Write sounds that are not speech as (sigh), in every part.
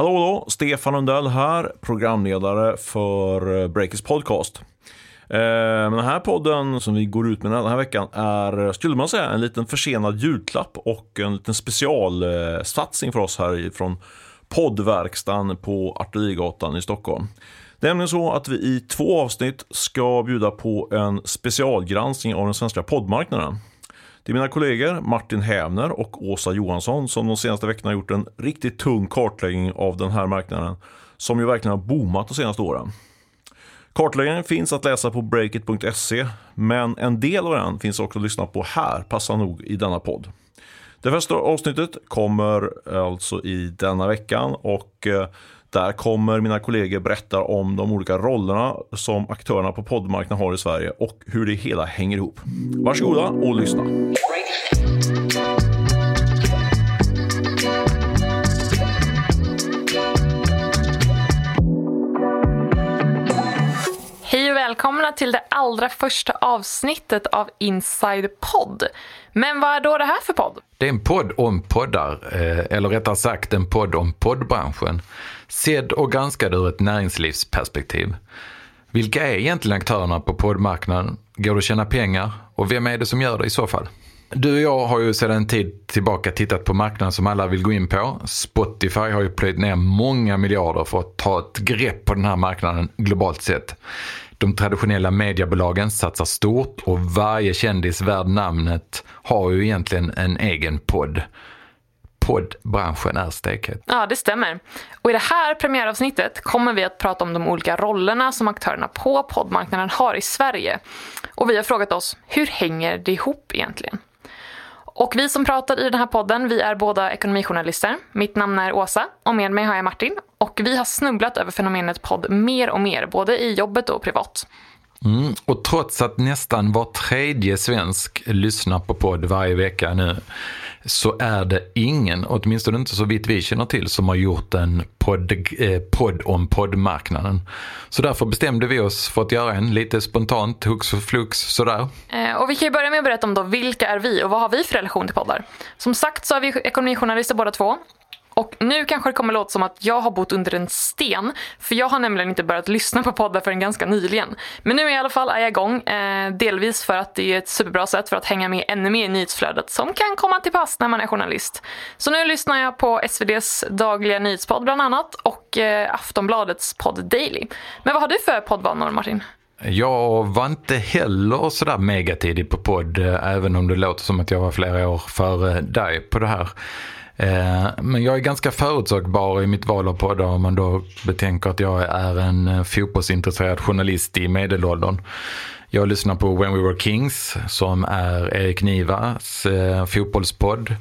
Hallå då, Stefan Lundell här, programledare för eh, Breakers podcast. Eh, men den här podden som vi går ut med den här veckan är, eh, skulle man säga, en liten försenad julklapp och en liten specialsatsning för oss här från poddverkstan på Artillerigatan i Stockholm. Det är nämligen så att vi i två avsnitt ska bjuda på en specialgranskning av den svenska poddmarknaden. Det är mina kollegor Martin Hävner och Åsa Johansson som de senaste veckorna har gjort en riktigt tung kartläggning av den här marknaden som ju verkligen har boomat de senaste åren. Kartläggningen finns att läsa på breakit.se men en del av den finns också att lyssna på här, passar nog i denna podd. Det första avsnittet kommer alltså i denna veckan och eh, där kommer mina kollegor berätta om de olika rollerna som aktörerna på poddmarknaden har i Sverige och hur det hela hänger ihop. Varsågoda och lyssna. Hej och välkomna till det allra första avsnittet av Inside Podd. Men vad är då det här för podd? Det är en podd om poddar, eh, eller rättare sagt en podd om poddbranschen. Sedd och granskad ur ett näringslivsperspektiv. Vilka är egentligen aktörerna på poddmarknaden? Går det att tjäna pengar? Och vem är det som gör det i så fall? Du och jag har ju sedan en tid tillbaka tittat på marknaden som alla vill gå in på. Spotify har ju plöjt ner många miljarder för att ta ett grepp på den här marknaden globalt sett. De traditionella mediebolagen satsar stort och varje kändis värd namnet har ju egentligen en egen podd. Poddbranschen är stekhet. Ja, det stämmer. Och i det här premiäravsnittet kommer vi att prata om de olika rollerna som aktörerna på poddmarknaden har i Sverige. Och vi har frågat oss, hur hänger det ihop egentligen? Och vi som pratar i den här podden, vi är båda ekonomijournalister. Mitt namn är Åsa och med mig har jag Martin. Och vi har snubblat över fenomenet podd mer och mer, både i jobbet och privat. Mm, och trots att nästan var tredje svensk lyssnar på podd varje vecka nu så är det ingen, åtminstone inte så vitt vi känner till, som har gjort en podd, eh, podd om poddmarknaden. Så därför bestämde vi oss för att göra en lite spontant, hux och flux sådär. Eh, och vi kan ju börja med att berätta om då vilka är vi och vad har vi för relation till poddar? Som sagt så är vi ekonomijournalister båda två och nu kanske det kommer låta som att jag har bott under en sten, för jag har nämligen inte börjat lyssna på poddar förrän ganska nyligen. Men nu i alla fall är jag igång, eh, delvis för att det är ett superbra sätt för att hänga med ännu mer i nyhetsflödet som kan komma till pass när man är journalist. Så nu lyssnar jag på SVDs dagliga nyhetspodd bland annat och eh, Aftonbladets podd Daily. Men vad har du för poddvanor Martin? Jag var inte heller sådär megatidig på podd, eh, även om det låter som att jag var flera år före dig på det här. Eh, men jag är ganska förutsägbar i mitt val av poddar om man då betänker att jag är en eh, fotbollsintresserad journalist i medelåldern. Jag lyssnar på When We Were Kings som är Erik Nivas eh, fotbollspodd.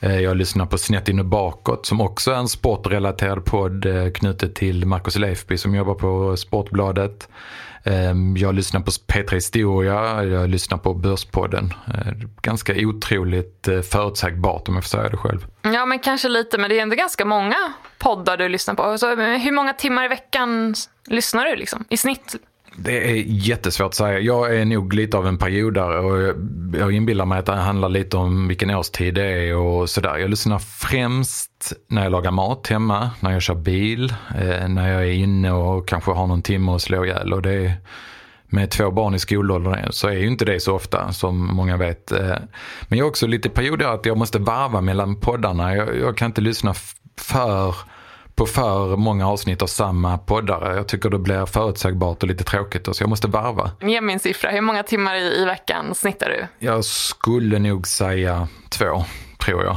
Eh, jag lyssnar på Snett in och bakåt som också är en sportrelaterad podd eh, knutet till Marcus Leifby som jobbar på Sportbladet. Ehm, jag lyssnar på P3 Historia, jag lyssnar på Börspodden. Eh, ganska otroligt eh, förutsägbart om jag får säga det själv. Ja, men kanske lite, men det är ändå ganska många poddar du lyssnar på. Så, hur många timmar i veckan lyssnar du liksom, i snitt? Det är jättesvårt att säga. Jag är nog lite av en periodare och jag inbillar mig att det handlar lite om vilken årstid det är och sådär. Jag lyssnar främst när jag lagar mat hemma, när jag kör bil, eh, när jag är inne och kanske har någon timme att slå ihjäl. Och det är, med två barn i skolåldern så är ju inte det så ofta som många vet. Eh, men jag är också lite perioder att jag måste varva mellan poddarna. Jag, jag kan inte lyssna för på för många avsnitt av samma poddare. Jag tycker det blir förutsägbart och lite tråkigt så jag måste varva. Ge min siffra, hur många timmar i, i veckan snittar du? Jag skulle nog säga två, tror jag.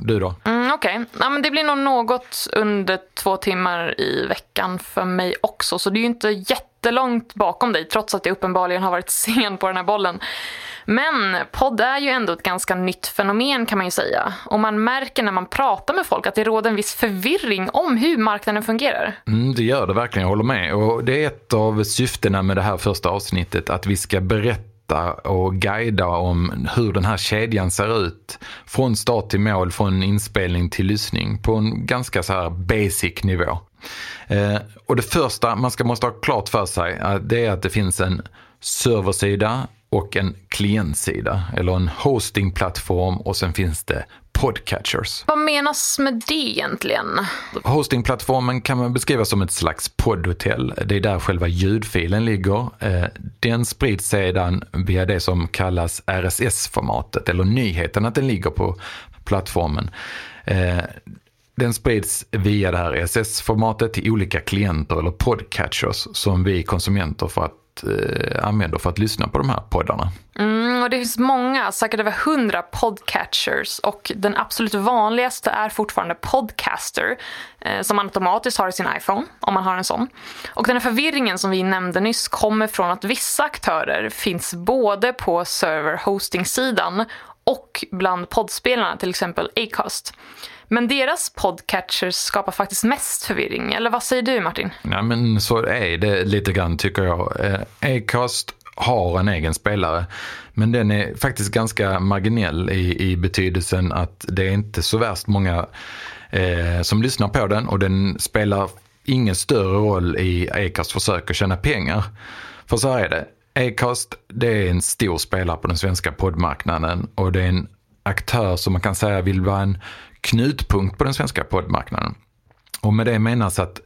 Du då? Mm, Okej, okay. ja, det blir nog något under två timmar i veckan för mig också. Så det är ju inte jättelångt bakom dig trots att jag uppenbarligen har varit (laughs) sen på den här bollen. Men podd är ju ändå ett ganska nytt fenomen kan man ju säga. Och man märker när man pratar med folk att det råder en viss förvirring om hur marknaden fungerar. Mm, det gör det verkligen, jag håller med. Och det är ett av syftena med det här första avsnittet, att vi ska berätta och guida om hur den här kedjan ser ut. Från start till mål, från inspelning till lyssning på en ganska så här basic nivå. Eh, och det första man ska måste ha klart för sig, eh, det är att det finns en serversida och en klientsida eller en hostingplattform och sen finns det podcatchers. Vad menas med det egentligen? Hostingplattformen kan man beskriva som ett slags poddhotell. Det är där själva ljudfilen ligger. Eh, den sprids sedan via det som kallas RSS-formatet, eller nyheten att den ligger på plattformen. Eh, den sprids via det här RSS-formatet till olika klienter eller podcatchers som vi konsumenter för att, eh, använder för att lyssna på de här poddarna. Mm, och det finns många, säkert över hundra podcatchers och den absolut vanligaste är fortfarande Podcaster eh, som man automatiskt har i sin iPhone om man har en sån. Och den här förvirringen som vi nämnde nyss kommer från att vissa aktörer finns både på server hosting-sidan och bland poddspelarna, till exempel Acast. Men deras podcatchers skapar faktiskt mest förvirring, eller vad säger du Martin? Ja, men så är det lite grann tycker jag. Eh, Acast har en egen spelare. Men den är faktiskt ganska marginell i, i betydelsen att det är inte så värst många eh, som lyssnar på den och den spelar ingen större roll i Acast försök att tjäna pengar. För så här är det. Acast det är en stor spelare på den svenska poddmarknaden och det är en aktör som man kan säga vill vara en knutpunkt på den svenska poddmarknaden. Och med det menas att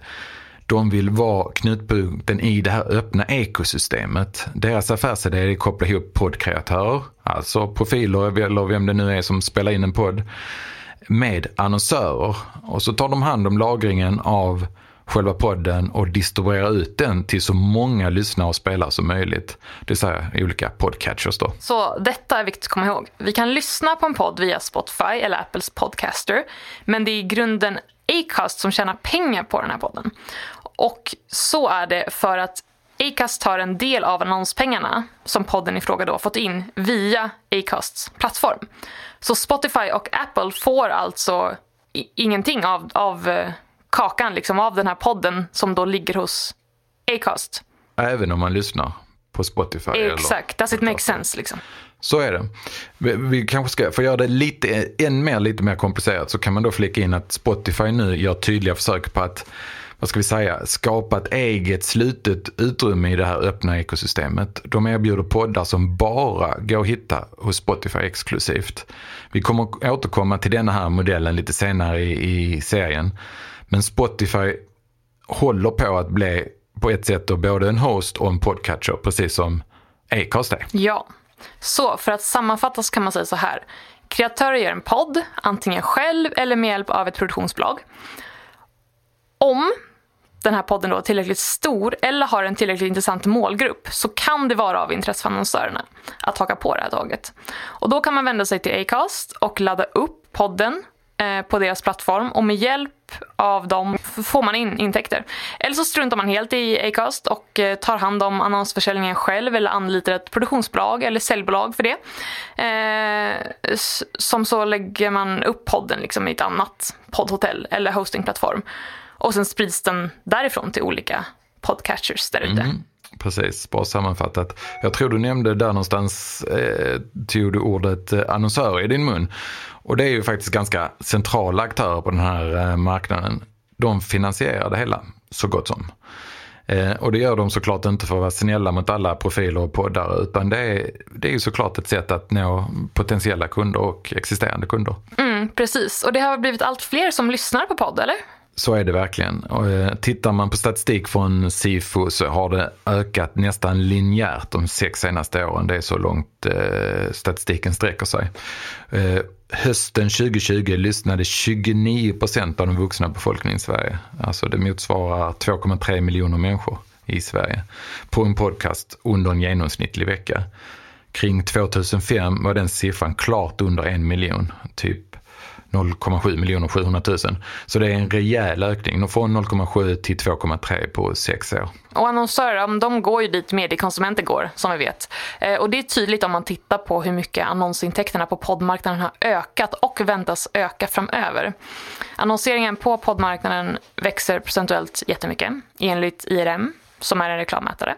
de vill vara knutpunkten i det här öppna ekosystemet. Deras affärsidé är att koppla ihop poddkreatörer, alltså profiler eller vem det nu är som spelar in en podd, med annonsörer. Och så tar de hand om lagringen av själva podden och distribuera ut den till så många lyssnare och spelare som möjligt. Det vill säga olika podcatchers då. Så detta är viktigt att komma ihåg. Vi kan lyssna på en podd via Spotify eller Apples Podcaster, men det är i grunden Acast som tjänar pengar på den här podden. Och så är det för att Acast tar en del av annonspengarna som podden i fråga då fått in via Acasts plattform. Så Spotify och Apple får alltså ingenting av, av eh, kakan liksom, av den här podden som då ligger hos Acast. Även om man lyssnar på Spotify? Exakt, does it make sense liksom? Så är det. Vi, vi kanske ska, för att göra det lite, än mer, lite mer komplicerat så kan man då flika in att Spotify nu gör tydliga försök på att vad ska vi säga, skapa ett eget slutet utrymme i det här öppna ekosystemet. De erbjuder poddar som bara går att hitta hos Spotify exklusivt. Vi kommer återkomma till denna här modellen lite senare i, i serien. Men Spotify håller på att bli på ett sätt då både en host och en podcatcher, precis som Acast är. Ja, så för att sammanfattas kan man säga så här. Kreatörer gör en podd, antingen själv eller med hjälp av ett produktionsbolag. Om den här podden då är tillräckligt stor eller har en tillräckligt intressant målgrupp så kan det vara av intresse för annonsörerna att haka på det här tåget. Och då kan man vända sig till Acast och ladda upp podden Eh, på deras plattform och med hjälp av dem får man in intäkter. Eller så struntar man helt i Acast och eh, tar hand om annonsförsäljningen själv eller anlitar ett produktionsbolag eller säljbolag för det. Eh, som så lägger man upp podden liksom i ett annat poddhotell eller hostingplattform. Och sen sprids den därifrån till olika podcatchers där ute. Mm, precis, bra sammanfattat. Jag tror du nämnde där någonstans, eh, tog du ordet eh, annonsör i din mun. Och det är ju faktiskt ganska centrala aktörer på den här eh, marknaden. De finansierar det hela, så gott som. Eh, och det gör de såklart inte för att vara snälla mot alla profiler och poddar utan det är, det är ju såklart ett sätt att nå potentiella kunder och existerande kunder. Mm, precis, och det har blivit allt fler som lyssnar på podd, eller? Så är det verkligen. Och, eh, tittar man på statistik från Sifo så har det ökat nästan linjärt de sex senaste åren. Det är så långt eh, statistiken sträcker sig. Eh, hösten 2020 lyssnade 29 procent av den vuxna befolkningen i Sverige. Alltså det motsvarar 2,3 miljoner människor i Sverige på en podcast under en genomsnittlig vecka. Kring 2005 var den siffran klart under en miljon, typ 0,7 miljoner 700 000. Så det är en rejäl ökning. Från 0,7 till 2,3 på sex år. Och annonsörer, de går ju dit mediekonsumenter går, som vi vet. Eh, och det är tydligt om man tittar på hur mycket annonsintäkterna på poddmarknaden har ökat och väntas öka framöver. Annonseringen på poddmarknaden växer procentuellt jättemycket, enligt IRM, som är en reklammätare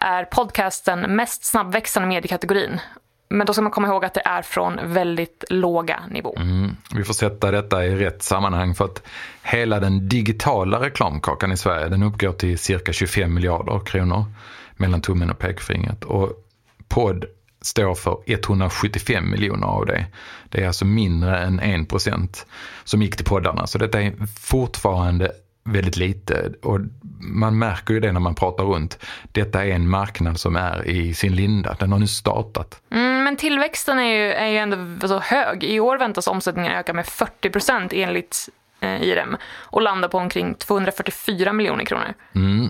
är podcasten mest snabbväxande mediekategorin men då ska man komma ihåg att det är från väldigt låga nivå. Mm. Vi får sätta detta i rätt sammanhang för att hela den digitala reklamkakan i Sverige den uppgår till cirka 25 miljarder kronor mellan tummen och pekfingret. Och podd står för 175 miljoner av det. Det är alltså mindre än 1 procent som gick till poddarna. Så detta är fortfarande väldigt lite och man märker ju det när man pratar runt. Detta är en marknad som är i sin linda, den har nu startat. Mm, men tillväxten är ju, är ju ändå så hög. I år väntas omsättningen öka med 40 procent enligt eh, IRM och landa på omkring 244 miljoner kronor. Mm.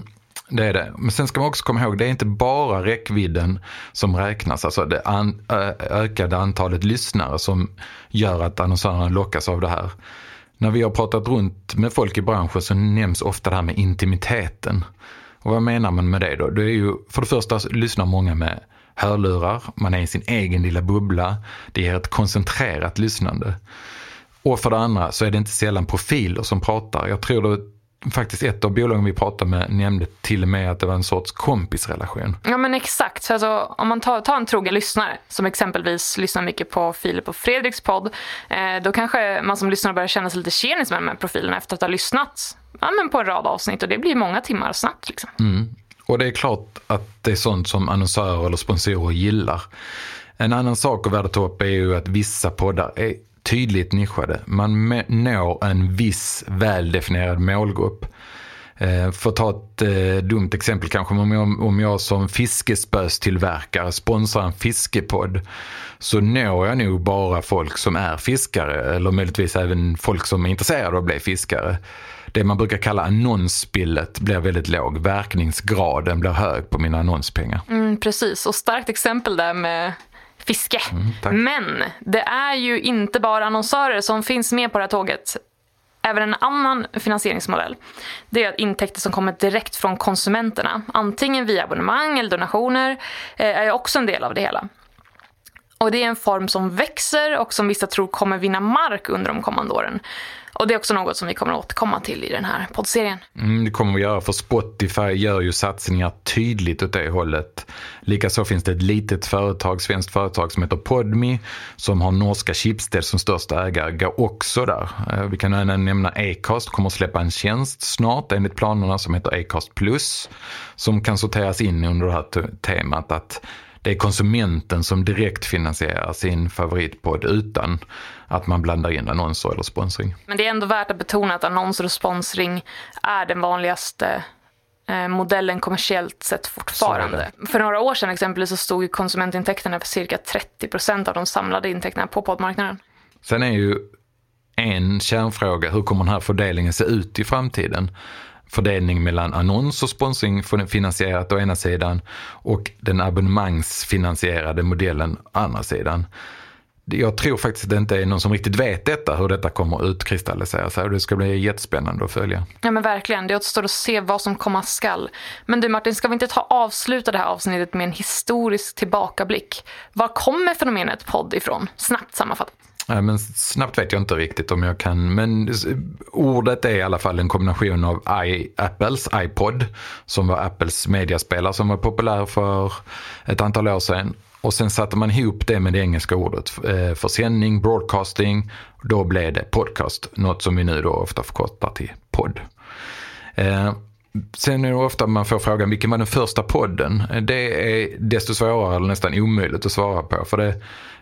Det är det. Men sen ska man också komma ihåg, det är inte bara räckvidden som räknas, alltså det an, ökade antalet lyssnare som gör att annonsörerna lockas av det här. När vi har pratat runt med folk i branschen så nämns ofta det här med intimiteten. Och vad menar man med det då? Det är ju, för det första lyssnar många med hörlurar, man är i sin egen lilla bubbla, det ger ett koncentrerat lyssnande. Och för det andra så är det inte sällan profiler som pratar. Jag tror det faktiskt ett av bolagen vi pratade med nämnde till och med att det var en sorts kompisrelation. Ja men exakt. Så alltså, om man tar, tar en trogen lyssnare som exempelvis lyssnar mycket på Filip och Fredriks podd. Eh, då kanske man som lyssnare börjar känna sig lite tjenis med de här profilerna efter att ha lyssnat ja, men på en rad avsnitt och det blir många timmar snabbt. Liksom. Mm. Och det är klart att det är sånt som annonsörer eller sponsorer gillar. En annan sak att värda ta upp är ju att vissa poddar är tydligt nischade. Man når en viss väldefinierad målgrupp. Eh, för att ta ett eh, dumt exempel kanske, om jag, om jag som fiskespöstillverkare sponsrar en fiskepodd så når jag nog bara folk som är fiskare eller möjligtvis även folk som är intresserade av att bli fiskare. Det man brukar kalla annonsspillet blir väldigt låg. Verkningsgraden blir hög på mina annonspengar. Mm, precis, och starkt exempel där med fiske. Mm, Men det är ju inte bara annonsörer som finns med på det här tåget. Även en annan finansieringsmodell det är att intäkter som kommer direkt från konsumenterna, antingen via abonnemang eller donationer, eh, är också en del av det hela. Och det är en form som växer och som vissa tror kommer vinna mark under de kommande åren. Och det är också något som vi kommer att återkomma till i den här poddserien. Mm, det kommer vi göra för Spotify gör ju satsningar tydligt åt det hållet. Likaså finns det ett litet företag, svenskt företag som heter Podmi som har norska Schibsted som största ägare, går också där. Eh, vi kan även nämna Acast, kommer att släppa en tjänst snart enligt planerna som heter Acast Plus som kan sorteras in under det här temat att det är konsumenten som direkt finansierar sin favoritpodd utan att man blandar in annonser eller sponsring. Men det är ändå värt att betona att annonser och sponsring är den vanligaste eh, modellen kommersiellt sett fortfarande. För några år sedan exempelvis så stod konsumentintäkterna för cirka 30 procent av de samlade intäkterna på poddmarknaden. Sen är ju en kärnfråga, hur kommer den här fördelningen se ut i framtiden? Fördelning mellan annons och sponsring finansierat å ena sidan och den abonnemangsfinansierade modellen å andra sidan. Jag tror faktiskt att det inte är någon som riktigt vet detta, hur detta kommer att utkristallisera sig. Och det ska bli jättespännande att följa. Ja men verkligen, det återstår att se vad som komma skall. Men du Martin, ska vi inte ta avsluta det här avsnittet med en historisk tillbakablick? Var kommer fenomenet podd ifrån? Snabbt sammanfattat. Nej, men snabbt vet jag inte riktigt om jag kan, men ordet är i alla fall en kombination av I, Apples iPod, som var Apples mediaspelare som var populär för ett antal år sedan. Och sen satte man ihop det med det engelska ordet eh, för sändning, broadcasting. Då blev det podcast, något som vi nu då ofta förkortar till podd. Eh, sen är det ofta man får frågan, vilken var den första podden? Eh, det är desto svårare eller nästan omöjligt att svara på. För det,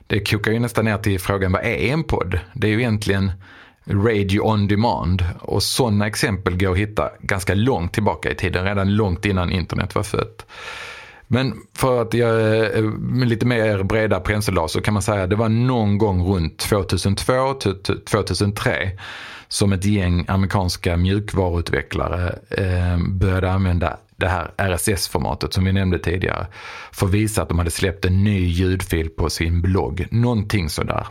det kokar ju nästan ner till frågan vad är en podd? Det är ju egentligen radio on demand och sådana exempel går att hitta ganska långt tillbaka i tiden, redan långt innan internet var fött. Men för att jag med lite mer breda penseldrag så kan man säga att det var någon gång runt 2002-2003 som ett gäng amerikanska mjukvaruutvecklare eh, började använda det här RSS-formatet som vi nämnde tidigare för att visa att de hade släppt en ny ljudfil på sin blogg. Någonting sådär.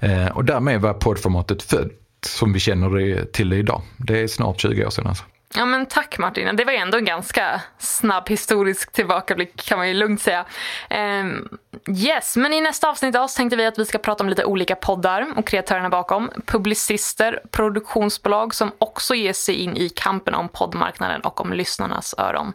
Eh, och därmed var poddformatet fött som vi känner det till det idag. Det är snart 20 år sedan alltså. Ja men tack Martin, det var ändå en ganska snabb historisk tillbakablick kan man ju lugnt säga. Ehm, yes, men i nästa avsnitt av oss tänkte vi att vi ska prata om lite olika poddar och kreatörerna bakom. Publicister, produktionsbolag som också ger sig in i kampen om poddmarknaden och om lyssnarnas öron.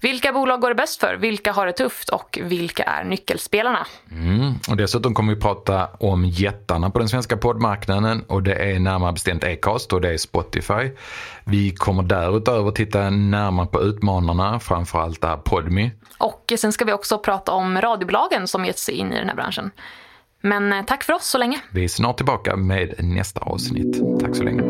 Vilka bolag går det bäst för? Vilka har det tufft? Och vilka är nyckelspelarna? Mm. Och dessutom kommer vi prata om jättarna på den svenska poddmarknaden och det är närmare bestämt Acast och det är Spotify. Vi kommer därutöver titta närmare på utmanarna, framförallt där Podmi. Och sen ska vi också prata om radiobolagen som gett sig in i den här branschen. Men eh, tack för oss så länge. Vi är snart tillbaka med nästa avsnitt. Tack så länge.